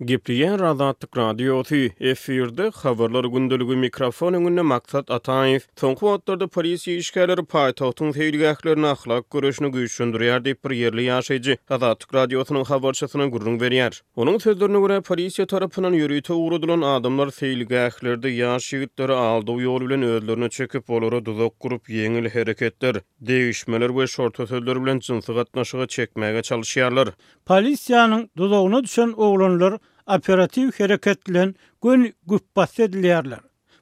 Gepleýär Azatlyk Radiosy, efirde, Habarlar gündeligi, mikrofon öňünde Maksat Ataýew. Soňky wagtlarda polisiýa işgärleri paýtagtyň seýilgählerinde ahlak göreşini güýçlendirýär diýip, bir ýerli ýaşaýjy Azatlyk Radiosynyň habarçysyna gürrüň berýär. Onuň sözlerine görä, polisiýa tarapyndan ýörite ugradylan adamlar seýilgählerde ýaş ýigitleri aldaw ýoly bilen özlerine çekip, olara duzak gurup, ýeňil hereketler, degişmeler we şorta sözler bilen jynsy gatnaşyga çekmäge çalyşýarlar. Polisiýanyň duzagyna düşen oglanlar operatiw hereket bilen göni güpbasdy edilýärler,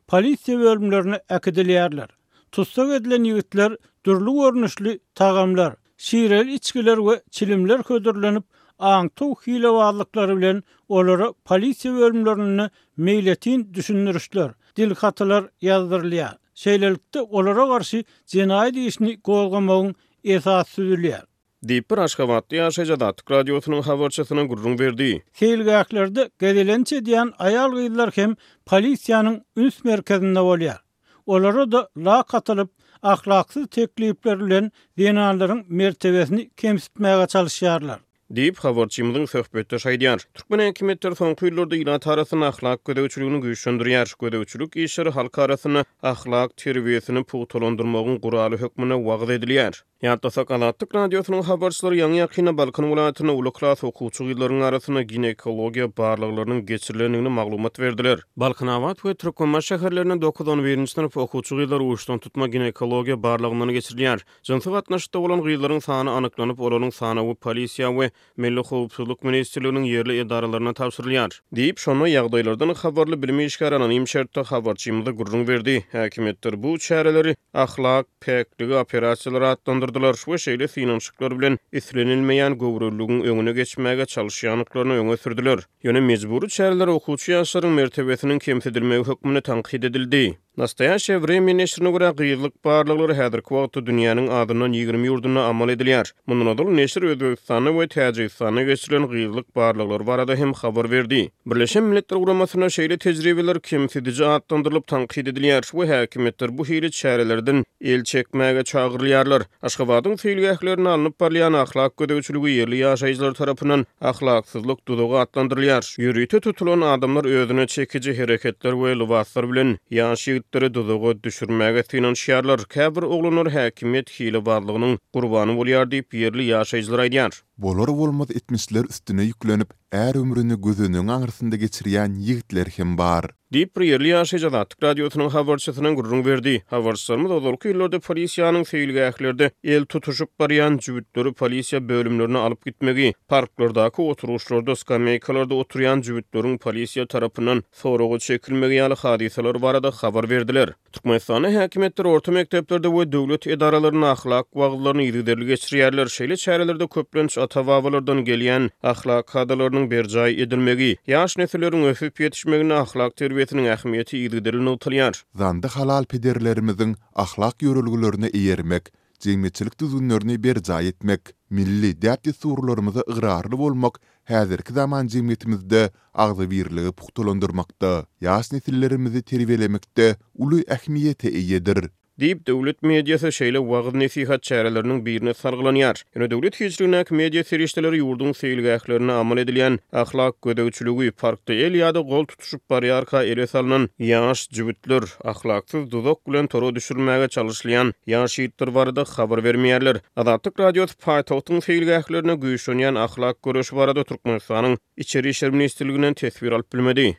polisiýa bölümlerine äkidilýärler. Tussag edilen ýigitler dürli görnüşli tagamlar, şireli içgiler we çilimler hödürlenip, aňtaw hilebazlyklary bilen olara polisiýa bölümlerinde meýletin düşündirişler, dilhatylar ýazdyrylýar. Şeýlelikde, olara garşy jenaýat işini gozgamagyň esasy düzülýär. Diýip, bir aşgabatly ýaşaýjy Azatlyk Radiosynyň habarçysyna gürrüň berdi. Seýilgählerde gezelenç edýän aýal-gyzlar hem polisiýanyň üns merkezinde bolýar. Olara-da lak atylyp, ahlaksyz teklipler bilen zenanlaryň mertebesini kemsitmäge çalyşýarlar. Diýip, habarçymyzyň söhbetdeşi aýdýar. Türkmen häkimiýetleri soňky ýyllarda ilat arasynda ahlak gözegçiligini güýçlendirýär. Gözegçilik işleri halk arasynda ahlak terbiýesini pugtalandyrmagyň guraly hökmünde wagyz edilýär. Ýatlasak, Azatlyk Radiosynyň habarçylary ýaňy-ýakynda Balkan welaýatynda uly klas okuwçy gyzlaryň arasynda ginekologiýa barlaglarynyň geçirilendigini maglumat berdiler. Balkanabat we Türkmenbaşy şäherlerinde dokuz, on birinji synp okuwçy gyzlar uçdantutma ginekologiýa barlagyndan geçirilýär. Jynsy gatnaşykda bolan gyzlaryň sany anyklanyp, olaryň sanawy polisiýa we Milli howpsuzlyk ministrliginiň ýerli edaralaryna tabşyrylýar. Diýip, şonda ýagdaýlardan habarly bilim işgäri anonim şertde habarçymyza gürrüň berdi. Häkimiýetler bu çäreleri ahlak, päkligi, operasiýalary atlandyrdylar we şeýle synanyşyklar bilen islenilmeýän göwreliligiň öňüne geçmäge çalyşýandyklaryny öňe sürdiler. Ýöne mejbury çäreler okuwçy ýaşlaryň mertebesiniň kemsidilmegi hökmünde tankyt edildi. Nastoýaşeýe Wremýa neşirine görä, gyzlyk barlaglary häzirki wagtda dünýäniň azyndan ýigrimi ýurdunda amal edilýär. Mundan ozal, neşir Özbegistanda we Täjigistanda geçirilen gyzlyk barlaglary barada hem habar berdi. Birleşen Milletler Guramasynda şeýle tejribeler kemsidiji atlandyrylyp tankyt edilýär we häkimiýetler bu hili çärelerden el çekmäge çagyrylýarlar. Aşgabadyň seýilgählerinde alnyp barylýan ahlak gözegçiligi ýerli ýaşaýjylar tarapyndan ahlaksyzlyk duzagy atlandyrylýar. Ýörite tutulan adamlar özüne çekiji hereketler we lybaslar bilen ýaş ýigitleri duzaga düşürmäge synanyşýarlar. Käbir oglanlar häkimiýet hilebazlygynyň gurbany bolýar diýip, ýerli ýaşaýjylar aýdýar. Bolar-bolmaz etmişler üstüne ýüklenip, är ömrüni gözüniň aňyrsynda geçirýän ýigitler hem bar. Diýip, bir ýerli ýaşaýjy Azatlyk Radiosynyň habarçysyna gürrüň berdi. Habarçylarymyz ozalky ýyllarda polisiýanyň seýilgählerde el tutuşyp barýan jübütleri polisiýa bölümlerine alyp gitmegi, parklardaky oturgyçlarda, skameýkalarda oturýan jübütleriň polisiýa tarapyndan soraga çekilmegi ýaly hadysalar barada habar berdiler. Türkmenistanda häkimiýetler orta mekdeplerde we döwlet edaralarynda ahlak wagyzlaryny yzygiderli geçirýärler. Şeýle çärelerde köplenç ata-babalardan gelýän ahlak kadalarynyň berjaý edilmegi, ýaş nesilleriň ösüp ýetişmeginde ahlak terbiýesiniň ähmiýeti yzygiderli nygtalýar. Zandy halal pederlerimiziň ahlak ýörelgelerine eýermek, Jemgyýetçilik düzgünlerini berjaý etmek, milli däp-dessurlarymyza ygrarly bolmak häzirki zaman jemgyýetimizde agzybirligi pugtalandyrmakda, ýaş nesillerimizi terbiýelemekde uly ähmiýete eýedir. Diýip, döwlet mediasy şeýle wagyz-nesihat çäreleriniň birine salgylanýar. Ýöne döwlet hiçligindäki media serişdeleri ýurduň seýilgählerinde amal edilýän ahlak gözegçiligi, parkda el ýa-da gol Tuşup barýarka ele salnan ýaş jübütler, ahlaksyz duzak bilen tora düşürmäge çalyşylýan ýaş ýigitler barada habar bermeýärler. Azatlyk Radiosy paýtagtyň seýilgählerine güýçlenýän ahlak göreşi barada Türkmenistanyň Içeri işler ministrliginden teswir alyp bilmedi.